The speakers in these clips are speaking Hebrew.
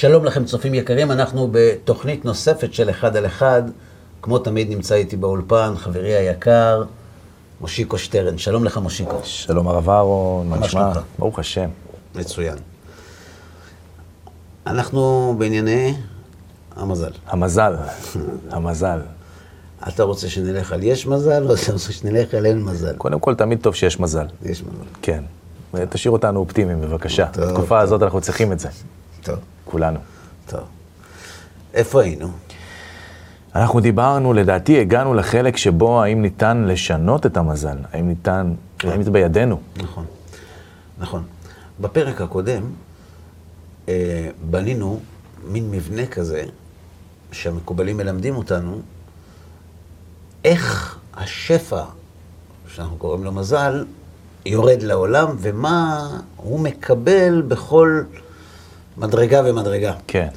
שלום לכם צופים יקרים, אנחנו בתוכנית נוספת של אחד על אחד. כמו תמיד נמצא איתי באולפן חברי היקר, מושיקו שטרן. שלום לך מושיקו. שלום הרב אהרון, מה נשמע? ברוך השם. מצוין. אנחנו בענייני המזל. המזל, המזל. אתה רוצה שנלך על יש מזל, או אתה רוצה שנלך על אין מזל? קודם כל, תמיד טוב שיש מזל. יש מזל. כן. תשאיר אותנו אופטימיים, בבקשה. טוב, בתקופה טוב. הזאת אנחנו צריכים את זה, טוב, כולנו. טוב. איפה היינו? אנחנו דיברנו, לדעתי, הגענו לחלק שבו האם ניתן לשנות את המזל, האם ניתן, האם זה בידינו. נכון, נכון. בפרק הקודם אה, בנינו מין מבנה כזה, שהמקובלים מלמדים אותנו, איך השפע, שאנחנו קוראים לו מזל, יורד לעולם, ומה הוא מקבל בכל מדרגה ומדרגה. כן.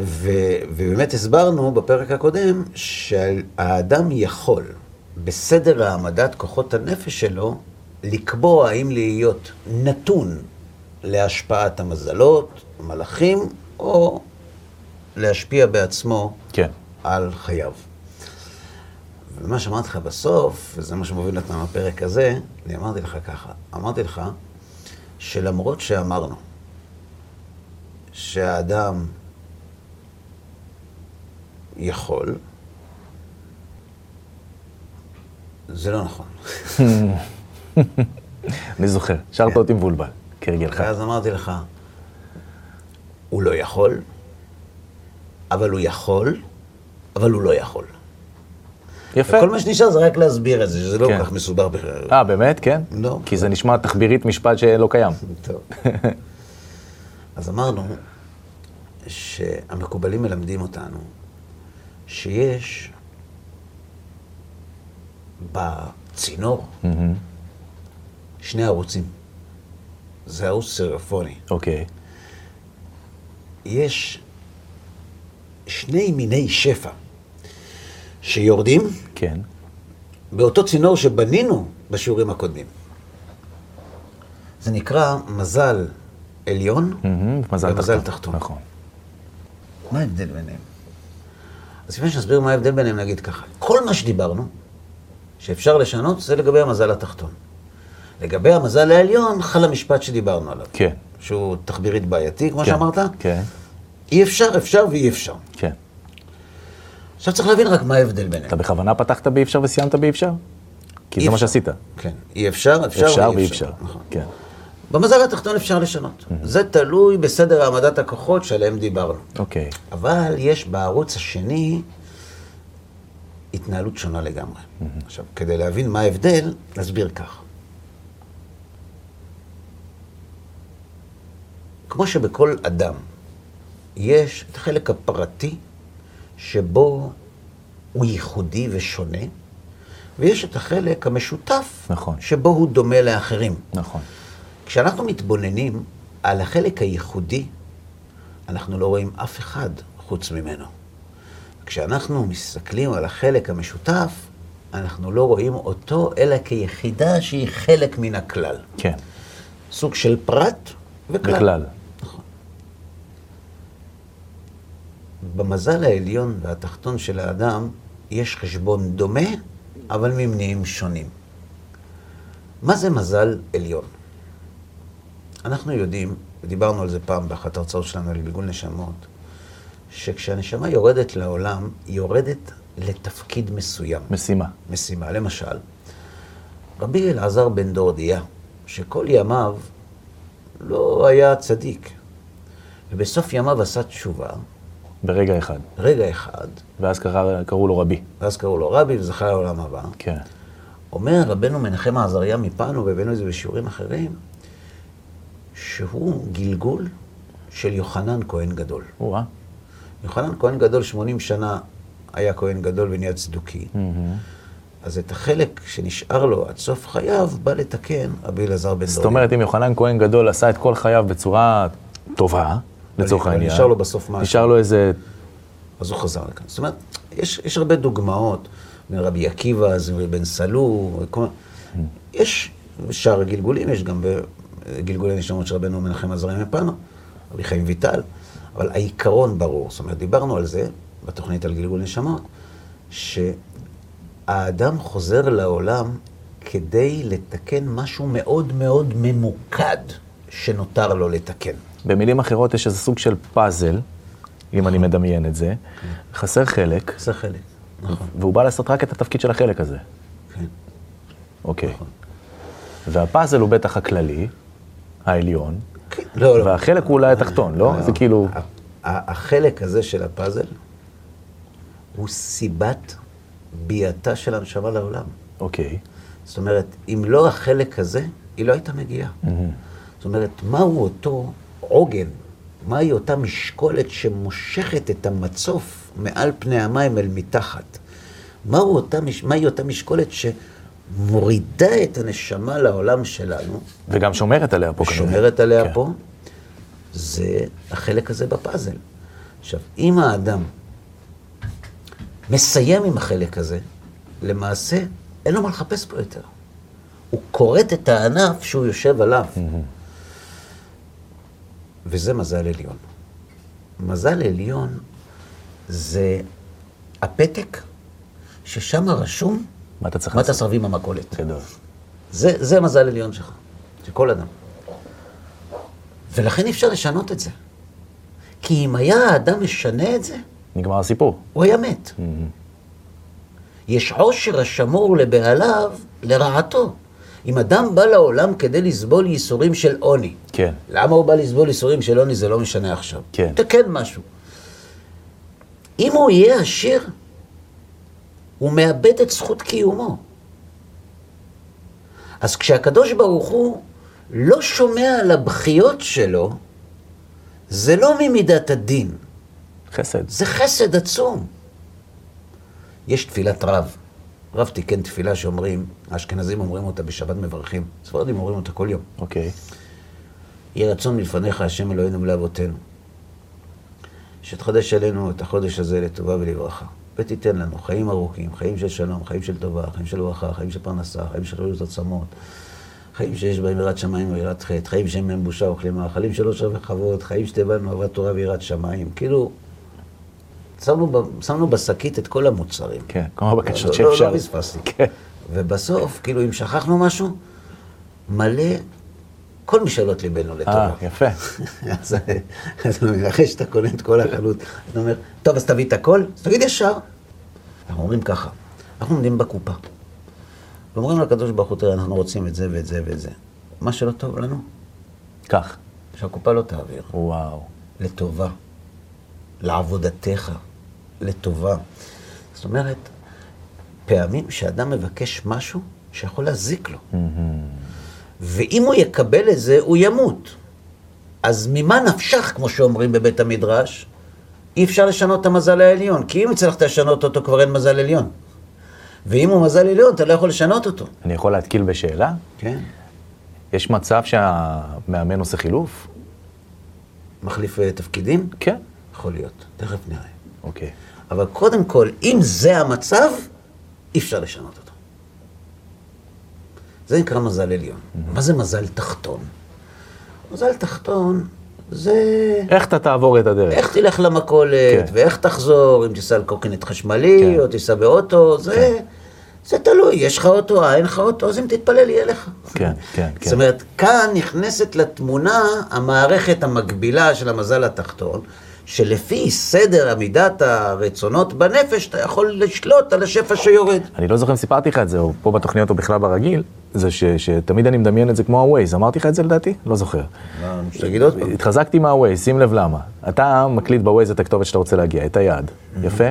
ו, ובאמת הסברנו בפרק הקודם שהאדם יכול, בסדר העמדת כוחות הנפש שלו, לקבוע האם להיות נתון להשפעת המזלות, המלאכים, או להשפיע בעצמו כן. על חייו. ומה שאמרתי לך בסוף, וזה מה שמוביל אותנו לפרק הזה, אני אמרתי לך ככה, אמרתי לך שלמרות שאמרנו שהאדם יכול, זה לא נכון. אני זוכר, שרת אותי מבולבל, כהרגלך. ואז אמרתי לך, הוא לא יכול, אבל הוא יכול, אבל הוא לא יכול. יפה. וכל מה שנשאר זה רק להסביר את זה, שזה לא כן. כל כך מסובך בכלל. אה, באמת? כן? לא. כי זה נשמע תחבירית משפט שלא קיים. טוב. אז אמרנו שהמקובלים מלמדים אותנו שיש בצינור שני ערוצים. זה ערוץ סרפוני. אוקיי. יש שני מיני שפע שיורדים כן. באותו צינור שבנינו בשיעורים הקודמים. זה נקרא מזל עליון ומזל תחתון. נכון. מה ההבדל ביניהם? אז לפני שנסביר מה ההבדל ביניהם, נגיד ככה. כל מה שדיברנו, שאפשר לשנות, זה לגבי המזל התחתון. לגבי המזל העליון, חל המשפט שדיברנו עליו. כן. שהוא תחבירית בעייתי, כמו כן. שאמרת. כן. אי אפשר, אפשר ואי אפשר. כן. עכשיו צריך להבין רק מה ההבדל ביניהם. אתה בכוונה פתחת באי אפשר וסיימת באי אפשר? כי זה מה אפשר. שעשית. כן. אי אפשר, אפשר, אפשר ואי אפשר. אפשר. נכון. כן. במזל התחתון אפשר לשנות. זה תלוי בסדר העמדת הכוחות שעליהם דיברנו. אוקיי. אבל יש בערוץ השני התנהלות שונה לגמרי. עכשיו, כדי להבין מה ההבדל, נסביר כך. כמו שבכל אדם יש את החלק הפרטי שבו הוא ייחודי ושונה, ויש את החלק המשותף נכון. שבו הוא דומה לאחרים. נכון. כשאנחנו מתבוננים על החלק הייחודי, אנחנו לא רואים אף אחד חוץ ממנו. כשאנחנו מסתכלים על החלק המשותף, אנחנו לא רואים אותו, אלא כיחידה שהיא חלק מן הכלל. כן. סוג של פרט וכלל. בכלל. במזל העליון והתחתון של האדם יש חשבון דומה, אבל ממניעים שונים. מה זה מזל עליון? אנחנו יודעים, ודיברנו על זה פעם באחת ההרצאות שלנו על גלגול נשמות, שכשהנשמה יורדת לעולם, היא יורדת לתפקיד מסוים, משימה. משימה. למשל, רבי אלעזר בן דורדיה, שכל ימיו לא היה צדיק, ובסוף ימיו עשה תשובה, ברגע אחד. רגע אחד, ואז קרא, קראו לו רבי. ואז קראו לו רבי וזכה לעולם הבא. כן. אומר רבנו מנחם העזריה מפנו, והבאנו את זה בשיעורים אחרים, שהוא גלגול של יוחנן כהן גדול. או-אה. יוחנן כהן גדול 80 שנה היה כהן גדול ונהיה צדוקי. אז את החלק שנשאר לו עד סוף חייו, בא לתקן רבי אלעזר בן דורדיה. זאת אומרת, אם יוחנן כהן גדול עשה את כל חייו בצורה טובה, לצורך העניין. נשאר לו בסוף משהו. נשאר לו איזה... אז הוא חזר לכאן. זאת אומרת, יש, יש הרבה דוגמאות, מרבי עקיבא, אז בן סלו, כל... יש שאר הגלגולים, יש גם בגלגולי נשמות של רבנו מנחם עזריה מפנו, רבי חיים ויטל, אבל העיקרון ברור. זאת אומרת, דיברנו על זה בתוכנית על גלגול נשמות, שהאדם חוזר לעולם כדי לתקן משהו מאוד מאוד ממוקד שנותר לו לתקן. במילים אחרות, יש איזה סוג של פאזל, אם אני מדמיין את זה, חסר חלק, זה חלק, נכון. והוא בא לעשות רק את התפקיד של החלק הזה. כן. אוקיי. והפאזל הוא בטח הכללי, העליון, כן. לא, לא. והחלק הוא אולי התחתון, לא? זה כאילו... החלק הזה של הפאזל הוא סיבת ביאתה של הנשמה לעולם. אוקיי. זאת אומרת, אם לא החלק הזה, היא לא הייתה מגיעה. זאת אומרת, מהו אותו עוגן? מהי אותה משקולת שמושכת את המצוף מעל פני המים אל מתחת? מהו אותה, מש- מהי אותה משקולת שמורידה את הנשמה לעולם שלנו, וגם שומרת עליה פה. ושומרת עליה כן. פה? זה החלק הזה בפאזל. עכשיו, אם האדם מסיים עם החלק הזה, למעשה אין לו מה לחפש פה יותר. הוא כורת את הענף שהוא יושב עליו. וזה מזל עליון. מזל עליון זה הפתק ששם רשום מה אתה צריך מה אתה לעשות? סרבים במכולת. גדול. זה, זה המזל עליון שלך, של כל אדם. ולכן אי אפשר לשנות את זה. כי אם היה האדם משנה את זה, נגמר הסיפור. הוא היה מת. יש עושר השמור לבעליו לרעתו. אם אדם בא לעולם כדי לסבול ייסורים של עוני, כן. למה הוא בא לסבול ייסורים של עוני זה לא משנה עכשיו. כן. תקן משהו. אם הוא יהיה עשיר, הוא מאבד את זכות קיומו. אז כשהקדוש ברוך הוא לא שומע על הבכיות שלו, זה לא ממידת הדין, חסד. זה חסד עצום. יש תפילת רב. רב תיקן תפילה שאומרים, האשכנזים אומרים אותה בשבת מברכים, ספרדים אומרים אותה כל יום. אוקיי. יהי רצון מלפניך, השם אלוהינו ולאבותינו, שתחדש עלינו את החודש הזה לטובה ולברכה, ותיתן לנו חיים ארוכים, חיים של שלום, חיים של טובה, חיים של ברכה, חיים של פרנסה, חיים של חיות עצמות, חיים שיש בהם יראת שמיים ויראת חטא, חיים שאין בהם בושה וכלימה, חיים של עושר וכבוד, חיים שתהיה בהם אהבת תורה ויראת שמיים. כאילו, שמנו, בשקית את כל המוצרים. כן, כל הבקשות לא, לא, שאפשר. לא פספסתי. כן. ובסוף, כאילו, אם שכחנו משהו, מלא כל משאלות ליבנו לטובה. אה, יפה. אז אחרי שאתה קונה את כל החנות, אתה אומר, טוב, אז תביא את הכל, אז תגיד ישר. אנחנו אומרים ככה, אנחנו עומדים בקופה, ואומרים לקדוש ברוך הוא, תראה, אנחנו רוצים את זה ואת זה ואת זה. מה שלא טוב לנו, כך. שהקופה לא תעביר. וואו. לטובה, לעבודתך, לטובה. זאת אומרת, פעמים שאדם מבקש משהו שיכול להזיק לו. ואם הוא יקבל את זה, הוא ימות. אז ממה נפשך, כמו שאומרים בבית המדרש, אי אפשר לשנות את המזל העליון, כי אם הצלחת לשנות אותו, כבר אין מזל עליון. ואם הוא מזל עליון, אתה לא יכול לשנות אותו. אני יכול להתקיל בשאלה? כן. יש מצב שהמאמן עושה חילוף? מחליף אה, תפקידים? כן. יכול להיות, תכף נראה. אוקיי. אבל קודם כל, אם זה המצב, אי אפשר לשנות אותו. זה נקרא מזל עליון. מה זה מזל תחתון? מזל תחתון זה איך אתה תעבור את הדרך? איך תלך למכולת, כן. ואיך תחזור, אם תיסע על קורקינט חשמלי, כן. או תיסע באוטו, זה, זה תלוי, יש לך אוטו, אה, אין לך אוטו, אז אם תתפלל, יהיה לך. כן, כן, כן. זאת אומרת, כאן נכנסת לתמונה המערכת המקבילה של המזל התחתון, שלפי סדר עמידת הרצונות בנפש, אתה יכול לשלוט על השפע שיורד. אני לא זוכר אם סיפרתי לך את זה, או פה בתוכניות או בכלל ברגיל, זה ש, שתמיד אני מדמיין את זה כמו ה-Waze. אמרתי לך את זה לדעתי? לא זוכר. תגיד עוד פעם. התחזקתי מה-Waze, שים לב למה. אתה מקליט ב-Waze את הכתובת שאתה רוצה להגיע, את היעד. יפה?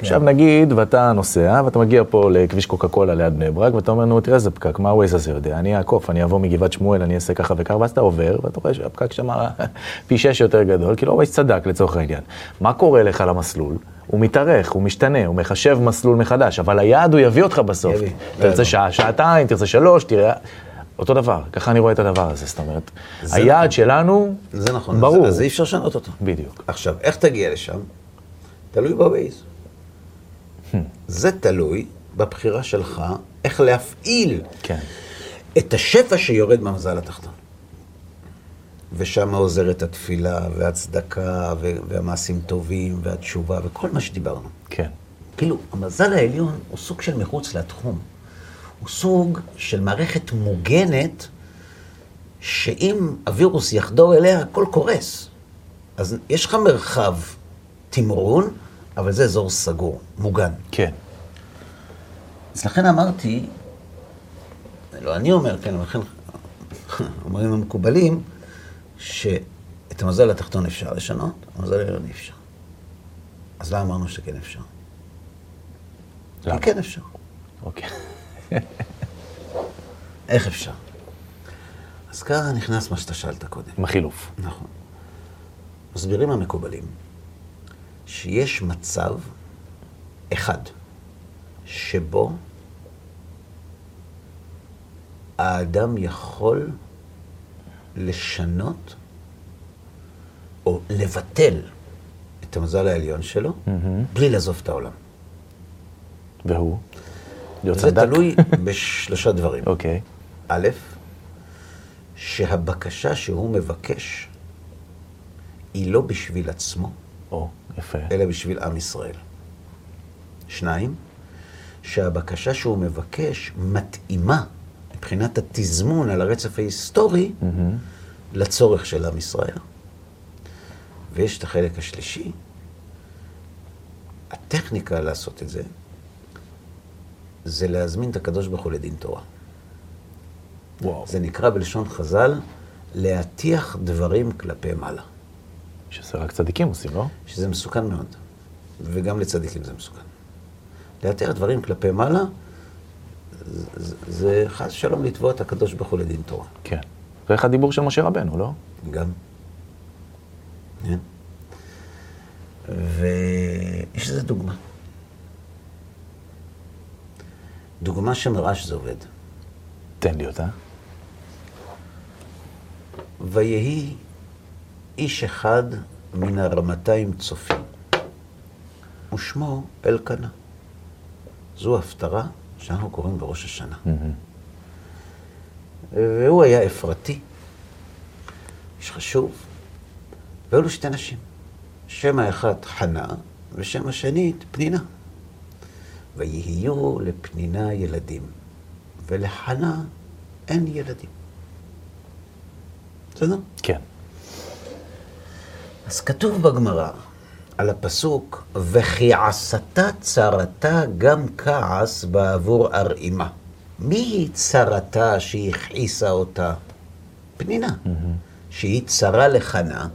עכשיו נגיד, ואתה נוסע, ואתה מגיע פה לכביש קוקה קולה ליד בני ברק, ואתה אומר, נו, תראה איזה פקק, מה ה-Waze הזה יודע? אני אעקוף, אני אעבור מגבעת שמואל, אני אעשה ככה וככה, ואז אתה עובר, ואתה רואה שהפקק שם פי שש יותר גדול, כאילו ה-Waze צדק לצורך העניין. מה קורה לך למסלול? הוא מתארך, הוא משתנה, הוא מחשב מסלול מחדש, אבל היעד הוא יביא אותך בסוף. יביא. תרצה שעה, שעתיים, תרצה שלוש, תראה... אותו דבר, ככה אני רואה את הדבר הזה, זאת אומרת, היעד שלנו, זה נכון, ברור, אז, אז אי אפשר לשנות אותו. בדיוק. עכשיו, איך תגיע לשם? תלוי בווייז. זה תלוי בבחירה שלך איך להפעיל כן. את השפע שיורד מהמזל התחתון. ושם עוזרת התפילה, והצדקה, והמעשים טובים, והתשובה, וכל מה שדיברנו. כן. כאילו, המזל העליון הוא סוג של מחוץ לתחום. הוא סוג של מערכת מוגנת, שאם הווירוס יחדור אליה, הכל קורס. אז יש לך מרחב תמרון, אבל זה אזור סגור, מוגן. כן. אז לכן אמרתי, לא אני אומר, כן, לכן אומרים המקובלים, שאת המזל התחתון אפשר לשנות, המזל העליון אי אפשר. אז למה אמרנו שכן אפשר? למה? כן אפשר. אוקיי. איך אפשר? אז ככה נכנס מה שאתה שאלת קודם. עם החילוף. נכון. מסבירים המקובלים שיש מצב אחד שבו האדם יכול לשנות או לבטל את המזל העליון שלו בלי לעזוב את העולם. והוא? להיות זה צדק? תלוי בשלושה דברים. אוקיי. א', שהבקשה שהוא מבקש היא לא בשביל עצמו, או, יפה. אלא בשביל עם ישראל. שניים, שהבקשה שהוא מבקש מתאימה מבחינת התזמון על הרצף ההיסטורי לצורך של עם ישראל. ויש את החלק השלישי, הטכניקה לעשות את זה, זה להזמין את הקדוש ברוך הוא לדין תורה. וואו. זה נקרא בלשון חז"ל, להטיח דברים כלפי מעלה. שזה רק צדיקים עושים, לא? שזה מסוכן מאוד, וגם לצדיקים זה מסוכן. להטיח דברים כלפי מעלה, זה- חס שלום לתבוע את הקדוש ברוך הוא לדין תורה. כן. זה איך הדיבור של משה רבנו, לא? גם. כן. ויש לזה דוגמה. דוגמה שמראה שזה עובד. תן לי אותה. ויהי איש אחד מן הרמתיים צופים, ושמו אלקנה. זו הפטרה שאנחנו קוראים בראש השנה. והוא היה אפרתי, איש חשוב, והיו לו שתי נשים. שם האחת חנה, ושם השנית פנינה. ויהיו לפנינה ילדים, ולחנה אין ילדים. בסדר? כן. אז כתוב בגמרא על הפסוק, וכי עשתה צרתה גם כעס בעבור ארעימה. מי היא צרתה שהכעיסה אותה? פנינה. שהיא צרה לחנה,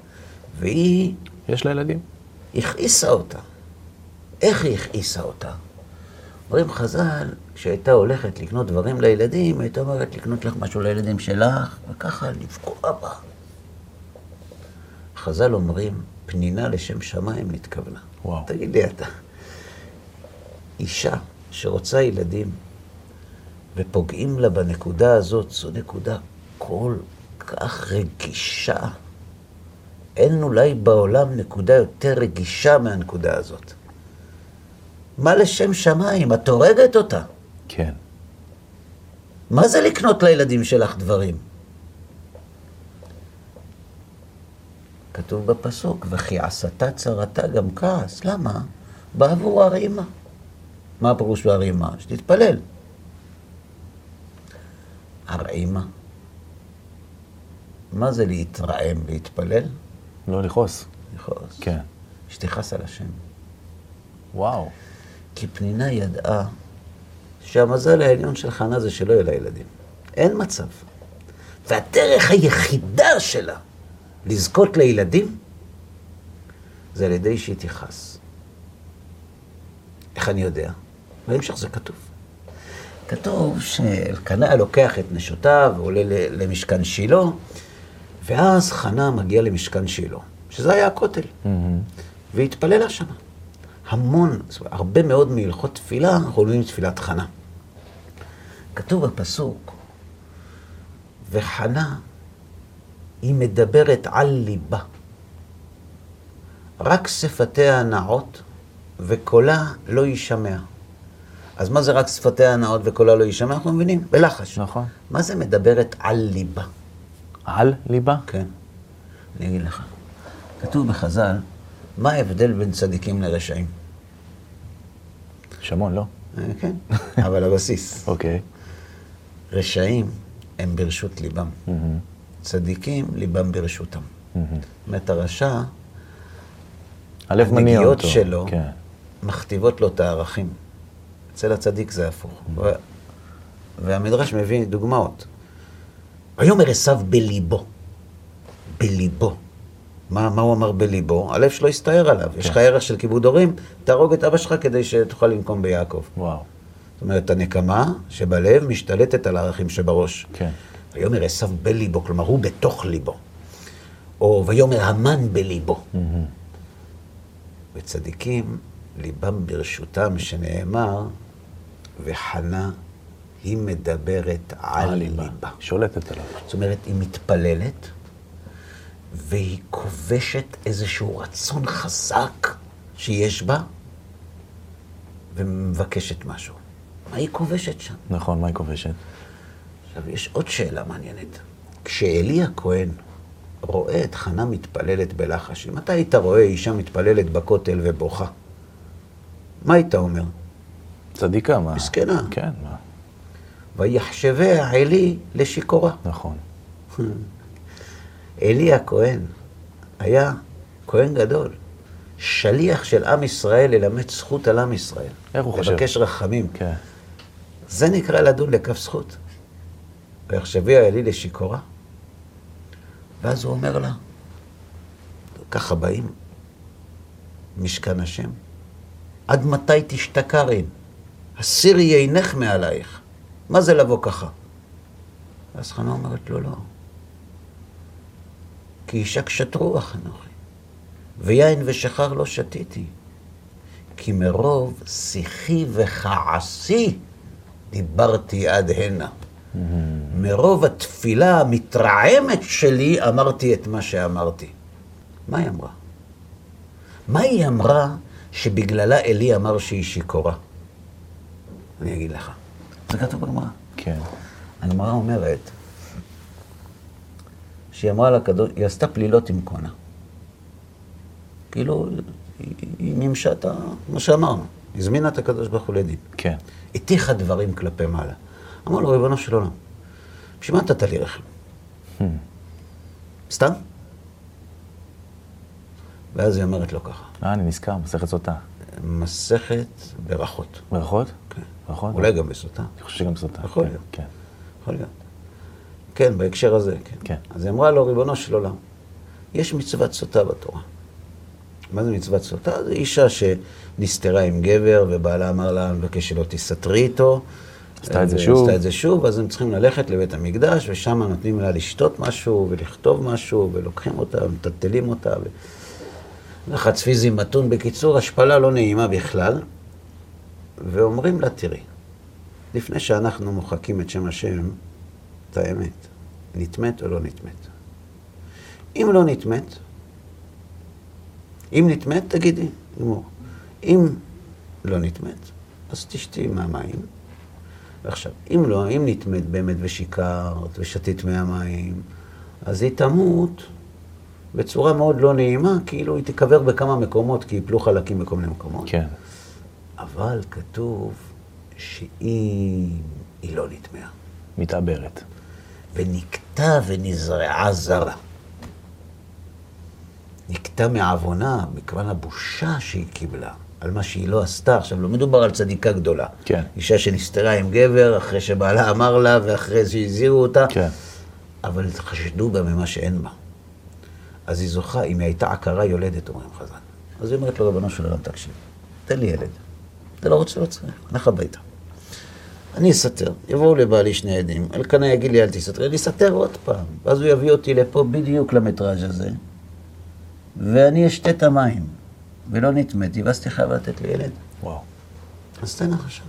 והיא יש לה ילדים? הכעיסה אותה. איך היא הכעיסה אותה? אומרים חז"ל, כשהייתה הולכת לקנות דברים לילדים, הייתה אומרת לקנות לך משהו לילדים שלך, וככה לפגוע בה. חז"ל אומרים, פנינה לשם שמיים נתכוונה. וואו. תגיד לי אתה, אישה שרוצה ילדים ופוגעים לה בנקודה הזאת, זו נקודה כל כך רגישה. אין אולי בעולם נקודה יותר רגישה מהנקודה הזאת. מה לשם שמיים? את הורגת אותה. כן. מה זה לקנות לילדים שלך דברים? כתוב בפסוק, וכי עשתה צרתה גם כעס. למה? בעבור הרימה. מה הפירוש בהרימה? שתתפלל. הרעימה. מה זה להתרעם, להתפלל? לא לכעוס. לכעוס. כן. שתכעס על השם. וואו. כי פנינה ידעה שהמזל העליון של חנה זה שלא יהיו לה ילדים. אין מצב. והדרך היחידה שלה לזכות לילדים זה על ידי שהיא תכעס. איך אני יודע? בהמשך זה כתוב. כתוב שאלקנה לוקח את נשותיו ועולה למשכן שילה, ואז חנה מגיעה למשכן שילה, שזה היה הכותל, והתפללה שם. המון, זאת אומרת, הרבה מאוד מהלכות תפילה, אנחנו לומדים תפילת חנה. כתוב בפסוק, וחנה, היא מדברת על ליבה. רק שפתיה נעות וקולה לא יישמע. אז מה זה רק שפתיה נעות וקולה לא יישמע? אנחנו מבינים, בלחש. נכון. מה זה מדברת על ליבה? על ליבה? כן. אני אגיד לך. כתוב בחז"ל, מה ההבדל בין צדיקים לרשעים? יש המון, לא? אה, כן, אבל הבסיס. אוקיי. רשעים הם ברשות ליבם. צדיקים, ליבם ברשותם. זאת אומרת, הרשע. הנגיעות שלו כן. מכתיבות לו את הערכים. אצל הצדיק זה הפוך. והמדרש מביא דוגמאות. ויאמר עשיו בליבו. בליבו. מה, מה הוא אמר בליבו? הלב שלו הסתער עליו. יש לך ערך של כיבוד הורים, תהרוג את אבא שלך כדי שתוכל לנקום ביעקב. וואו. זאת אומרת, הנקמה שבלב משתלטת על הערכים שבראש. כן. ויאמר עשיו בליבו, כלומר הוא בתוך ליבו. או ויאמר המן בליבו. וצדיקים, ליבם ברשותם, שנאמר, וחנה היא מדברת על ליבה. שולטת עליו. זאת אומרת, היא מתפללת, והיא כובשת איזשהו רצון חזק שיש בה, ומבקשת משהו. מה היא כובשת שם? נכון, מה היא כובשת? עכשיו, יש עוד שאלה מעניינת. כשאלי הכהן רואה את חנה מתפללת בלחש, אם אתה היית רואה אישה מתפללת בכותל ובוכה, מה היית אומר? צדיקה, מה? מסכנה. כן, מה? ויחשביה עלי לשיכורה. נכון. אלי הכהן היה כהן גדול, שליח של עם ישראל ללמד זכות על עם ישראל. איך הוא חושב? לבקש רחמים. כן. זה נקרא לדון לכף זכות. ויחשביה אלי לשיכורה. ואז הוא אומר לה, ככה באים, משכן השם, עד מתי תשתכרין? הסירי עינך מעלייך. מה זה לבוא ככה? ואז חנה אומרת לו, לא. כי אישה קשת רוח אנוכי, ויין ושחר לא שתיתי. כי מרוב שיחי וכעסי דיברתי עד הנה. מרוב התפילה המתרעמת שלי אמרתי את מה שאמרתי. מה היא אמרה? מה היא אמרה שבגללה אלי אמר שהיא שיכורה? אני אגיד לך. זה כתוב בגמרא. כן. הגמרא אומרת שהיא אמרה לקדוש, היא עשתה פלילות עם קונה. כאילו, היא, היא מימשה את מה שאמרנו. הזמינה את הקדוש ברוך הוא לדין. כן. הטיחה דברים כלפי מעלה. אמר לו, ריבונו של עולם, בשביל מה נתת לי רחם? סתם? ואז היא אומרת לו ככה, אה, אני נזכר, מסכת סוטה. מסכת ברכות. ברכות? כן. ברכות? אולי גם בסוטה. אני חושב שגם סוטה. יכול כן, להיות. כן. יכול להיות. כן, בהקשר הזה, כן. כן. אז היא אמרה לו, ריבונו של עולם, יש מצוות סוטה בתורה. מה זה מצוות סוטה? זו אישה שנסתרה עם גבר, ובעלה אמר לה, אני מבקש שלא תסתרי איתו. עשתה את זה והיא שוב. עשתה את זה שוב, אז הם צריכים ללכת לבית המקדש, ושם נותנים לה לשתות משהו, ולכתוב משהו, ולוקחים אותה, ומטלטלים אותה. ו... לחץ פיזי מתון. בקיצור, השפלה לא נעימה בכלל. ואומרים לה, תראי, לפני שאנחנו מוחקים את שם השם, את האמת, נטמאת או לא נטמאת? אם לא נטמאת, אם נטמאת, תגידי, גמור. אם לא נטמאת, אז תשתי מהמים. ועכשיו, אם לא, אם נטמאת באמת ושיקרת ושתית מהמים, אז היא תמות בצורה מאוד לא נעימה, כאילו היא תיקבר בכמה מקומות, כי יפלו חלקים בכל מיני מקומות. כן. אבל כתוב שאם היא לא נטמעה, מתעברת. ונקטע ונזרעה זרה. נקטע מעוונה, מכיוון הבושה שהיא קיבלה, על מה שהיא לא עשתה. עכשיו, לא מדובר על צדיקה גדולה. כן. אישה שנסתרה עם גבר, אחרי שבעלה אמר לה, ואחרי שהזהירו אותה. כן. אבל חשדו בה ממה שאין בה. אז היא זוכה, אם היא הייתה עקרה יולדת, אומרים חז"ל. אז היא אומרת לו, ריבונו של עולם, תקשיב, תן לי ילד. אתה לא רוצה, לא צריך, הלך הביתה. אני אסתר, יבואו לבעלי שני עדים, אלקנה יגיד לי, אל תסתתר, אני אסתר עוד פעם. ואז הוא יביא אותי לפה בדיוק למטראז' הזה, ואני אשתה את המים, ולא נטמאתי, ואז תהיה חייב לתת לי ילד. וואו. אז תן לך עכשיו.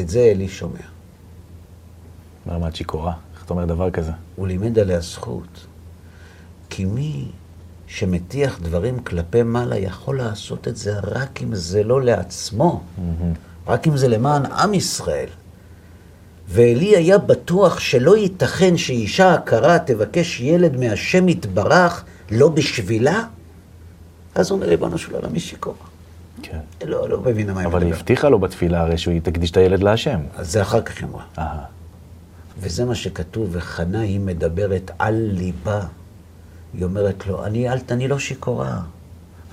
את זה אלי שומע. ברמת שיכורה. איך אתה אומר דבר כזה? הוא לימד עליה זכות. כי מי שמטיח דברים כלפי מעלה יכול לעשות את זה רק אם זה לא לעצמו, רק אם זה למען עם ישראל. ועלי היה בטוח שלא ייתכן שאישה עקרה תבקש ילד מהשם יתברך, לא בשבילה, אז הוא אומר, ריבונו של עולם, היא שיכורה. כן. לא, לא מבינה מה היא אבל היא. הבטיחה לו בתפילה הרי שהוא תקדיש את הילד להשם. אז זה אחר כך היא אמרה. וזה מה שכתוב, וחנה היא מדברת על ליבה. היא אומרת לו, אני, אל, אני לא שיכורה.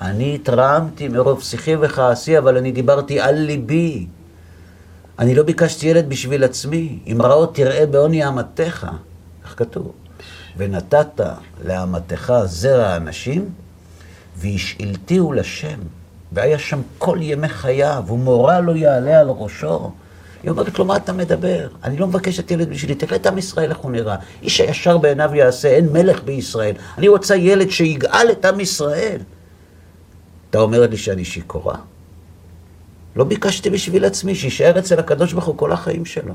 אני התרעמתי מרוב שיחי וכעסי, אבל אני דיברתי על ליבי. אני לא ביקשתי ילד בשביל עצמי. אם רעות תראה בעוני אמתך, כך כתוב. ונתת לאמתך זרע אנשים, והשאלתיהו לשם. והיה שם כל ימי חייו, ומורא לא יעלה על ראשו. היא אומרת לו, מה אתה מדבר? אני לא מבקשת ילד בשבילי, תראה את עם ישראל איך הוא נראה. איש הישר בעיניו יעשה, אין מלך בישראל. אני רוצה ילד שיגאל את עם ישראל. אתה אומר לי שאני שיכורה? לא ביקשתי בשביל עצמי, שיישאר אצל הקדוש ברוך הוא כל החיים שלו.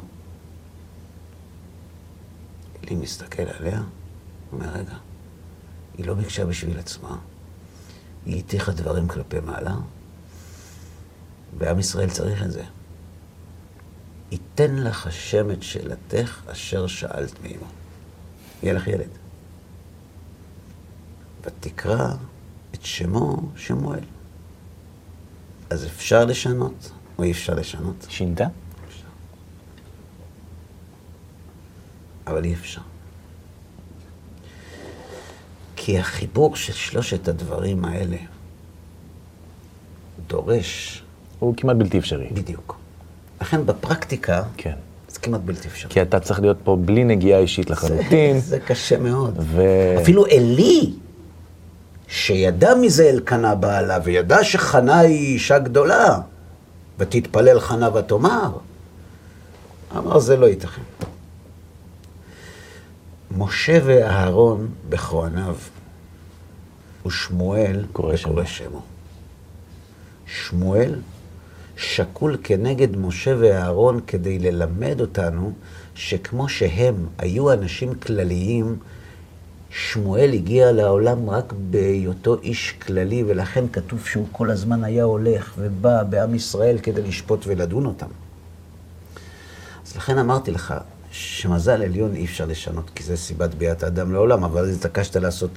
לי מסתכל עליה, אומר, רגע, היא לא ביקשה בשביל עצמה, היא הטיחה דברים כלפי מעלה, ועם ישראל צריך את זה. ייתן לך השם את שאלתך אשר שאלת מאמו. יהיה לך ילד. ותקרא את שמו שמואל. אז אפשר לשנות או אי אפשר לשנות? שינתה? אפשר. אבל אי אפשר. כי החיבור של שלושת הדברים האלה דורש הוא כמעט בלתי אפשרי. בדיוק. לכן בפרקטיקה כן. זה כמעט בלתי אפשרי. כי אתה צריך להיות פה בלי נגיעה אישית לחלוטין. זה קשה מאוד. ו... אפילו עלי, שידע מזה אלקנה בעלה, וידע שחנה היא אישה גדולה, ותתפלל חנה ותאמר, אמר זה לא ייתכן. משה ואהרון בכהניו, ושמואל קורא שמו. שמו. שמואל שקול כנגד משה ואהרון כדי ללמד אותנו שכמו שהם היו אנשים כלליים, שמואל הגיע לעולם רק בהיותו איש כללי, ולכן כתוב שהוא כל הזמן היה הולך ובא בעם ישראל כדי לשפוט ולדון אותם. אז לכן אמרתי לך שמזל עליון אי אפשר לשנות, כי זה סיבת ביאת האדם לעולם, אבל אז התעקשת לעשות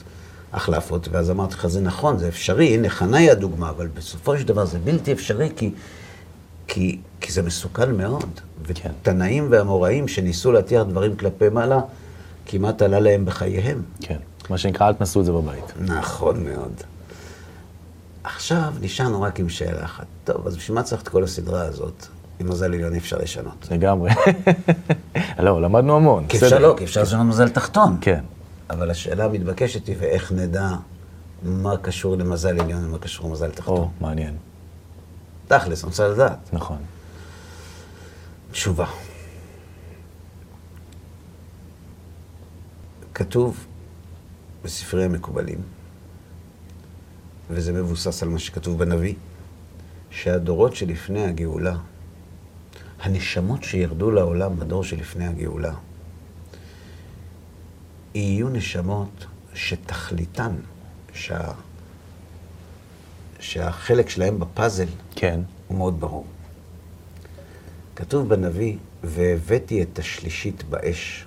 החלפות, ואז אמרתי לך, זה נכון, זה אפשרי, הנה חנה היא הדוגמה, אבל בסופו של דבר זה בלתי אפשרי, כי, כי, כי זה מסוכן מאוד. כן. ותנאים והאמוראים שניסו להטיח דברים כלפי מעלה, כמעט עלה להם בחייהם. כן. מה שנקרא, אל תנסו את זה בבית. נכון מאוד. עכשיו נשארנו רק עם שאלה אחת. טוב, אז בשביל מה צריך את כל הסדרה הזאת? עם מזל עליון אי אפשר לשנות. לגמרי. לא, למדנו המון. כי אפשר. לא, כי אפשר לשנות מזל תחתון. כן. אבל השאלה המתבקשת היא, ואיך נדע מה קשור למזל עליון ומה קשור למזל תחתון? או, מעניין. תכלס, אני רוצה לדעת. נכון. תשובה. כתוב בספרי המקובלים, וזה מבוסס על מה שכתוב בנביא, שהדורות שלפני הגאולה, הנשמות שירדו לעולם בדור שלפני הגאולה, יהיו נשמות שתכליתן, שה... שהחלק שלהם בפאזל כן. הוא מאוד ברור. כתוב בנביא, והבאתי את השלישית באש,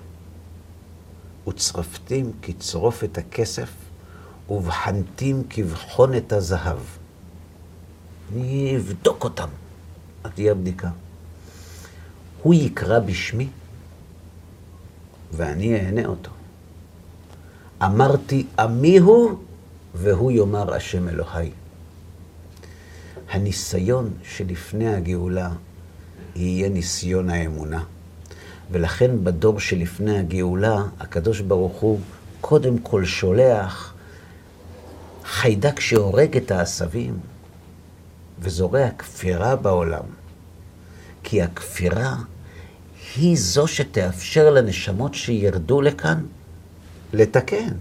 וצרפתים כצרוף את הכסף, ובחנתים כבחון את הזהב. אני אבדוק אותם. תהיה הבדיקה? הוא יקרא בשמי, ואני אענה אותו. אמרתי, עמי הוא, והוא יאמר השם אלוהי. הניסיון שלפני הגאולה יהיה ניסיון האמונה. ולכן בדור שלפני הגאולה, הקדוש ברוך הוא קודם כל שולח חיידק שהורג את העשבים וזורע כפירה בעולם. כי הכפירה היא זו שתאפשר לנשמות שירדו לכאן לתקן.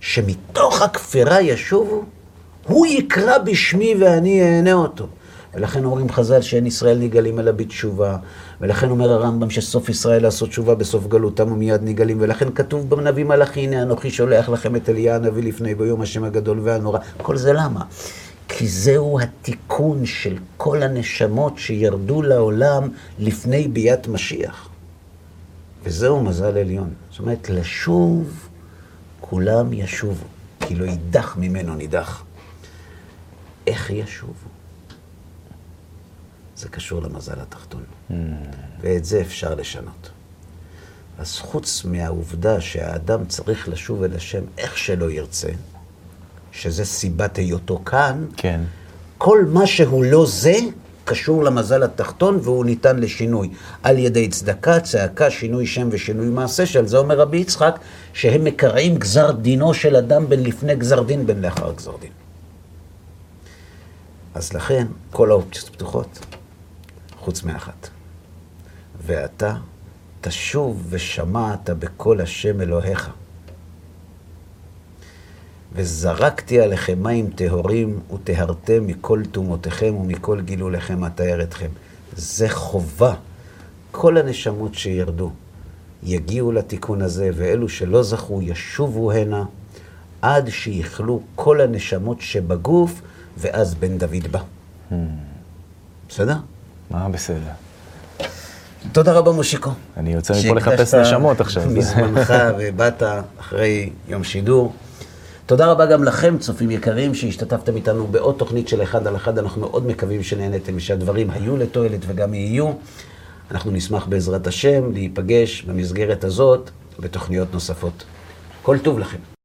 שמתוך הכפירה ישובו, הוא יקרא בשמי ואני אענה אותו. ולכן אומרים חז"ל שאין ישראל נגאלים אלא בתשובה, ולכן אומר הרמב"ם שסוף ישראל לעשות תשובה בסוף גלותם ומיד נגאלים, ולכן כתוב בנביא מלאכי, הנה אנוכי שולח לכם את אליה הנביא לפני ביום השם הגדול והנורא. כל זה למה? כי זהו התיקון של כל הנשמות שירדו לעולם לפני ביאת משיח. וזהו מזל עליון. זאת אומרת, לשוב, כולם ישובו, כי לא יידח ממנו נידח. איך ישובו? זה קשור למזל התחתון. Mm. ואת זה אפשר לשנות. אז חוץ מהעובדה שהאדם צריך לשוב אל השם איך שלא ירצה, שזה סיבת היותו כאן, כן. כל מה שהוא לא זה, קשור למזל התחתון והוא ניתן לשינוי. על ידי צדקה, צעקה, שינוי שם ושינוי מעשה, שעל זה אומר רבי יצחק, שהם מקרעים גזר דינו של אדם בין לפני גזר דין בין לאחר גזר דין. אז לכן, כל האופציות פתוחות, חוץ מאחת. ואתה תשוב ושמעת בקול השם אלוהיך. וזרקתי עליכם מים טהורים, וטהרתם מכל טומאותיכם ומכל גילוליכם אטהר אתכם. זה חובה. כל הנשמות שירדו יגיעו לתיקון הזה, ואלו שלא זכו ישובו הנה, עד שיכלו כל הנשמות שבגוף, ואז בן דוד בא. Hmm. בסדר? מה בסדר? תודה רבה, מושיקו. אני יוצא מפה לחפש נשמות עכשיו. מזמנך ובאת אחרי יום שידור. תודה רבה גם לכם, צופים יקרים, שהשתתפתם איתנו בעוד תוכנית של אחד על אחד. אנחנו מאוד מקווים שנהנתם ושהדברים היו לתועלת וגם יהיו. אנחנו נשמח בעזרת השם להיפגש במסגרת הזאת בתוכניות נוספות. כל טוב לכם.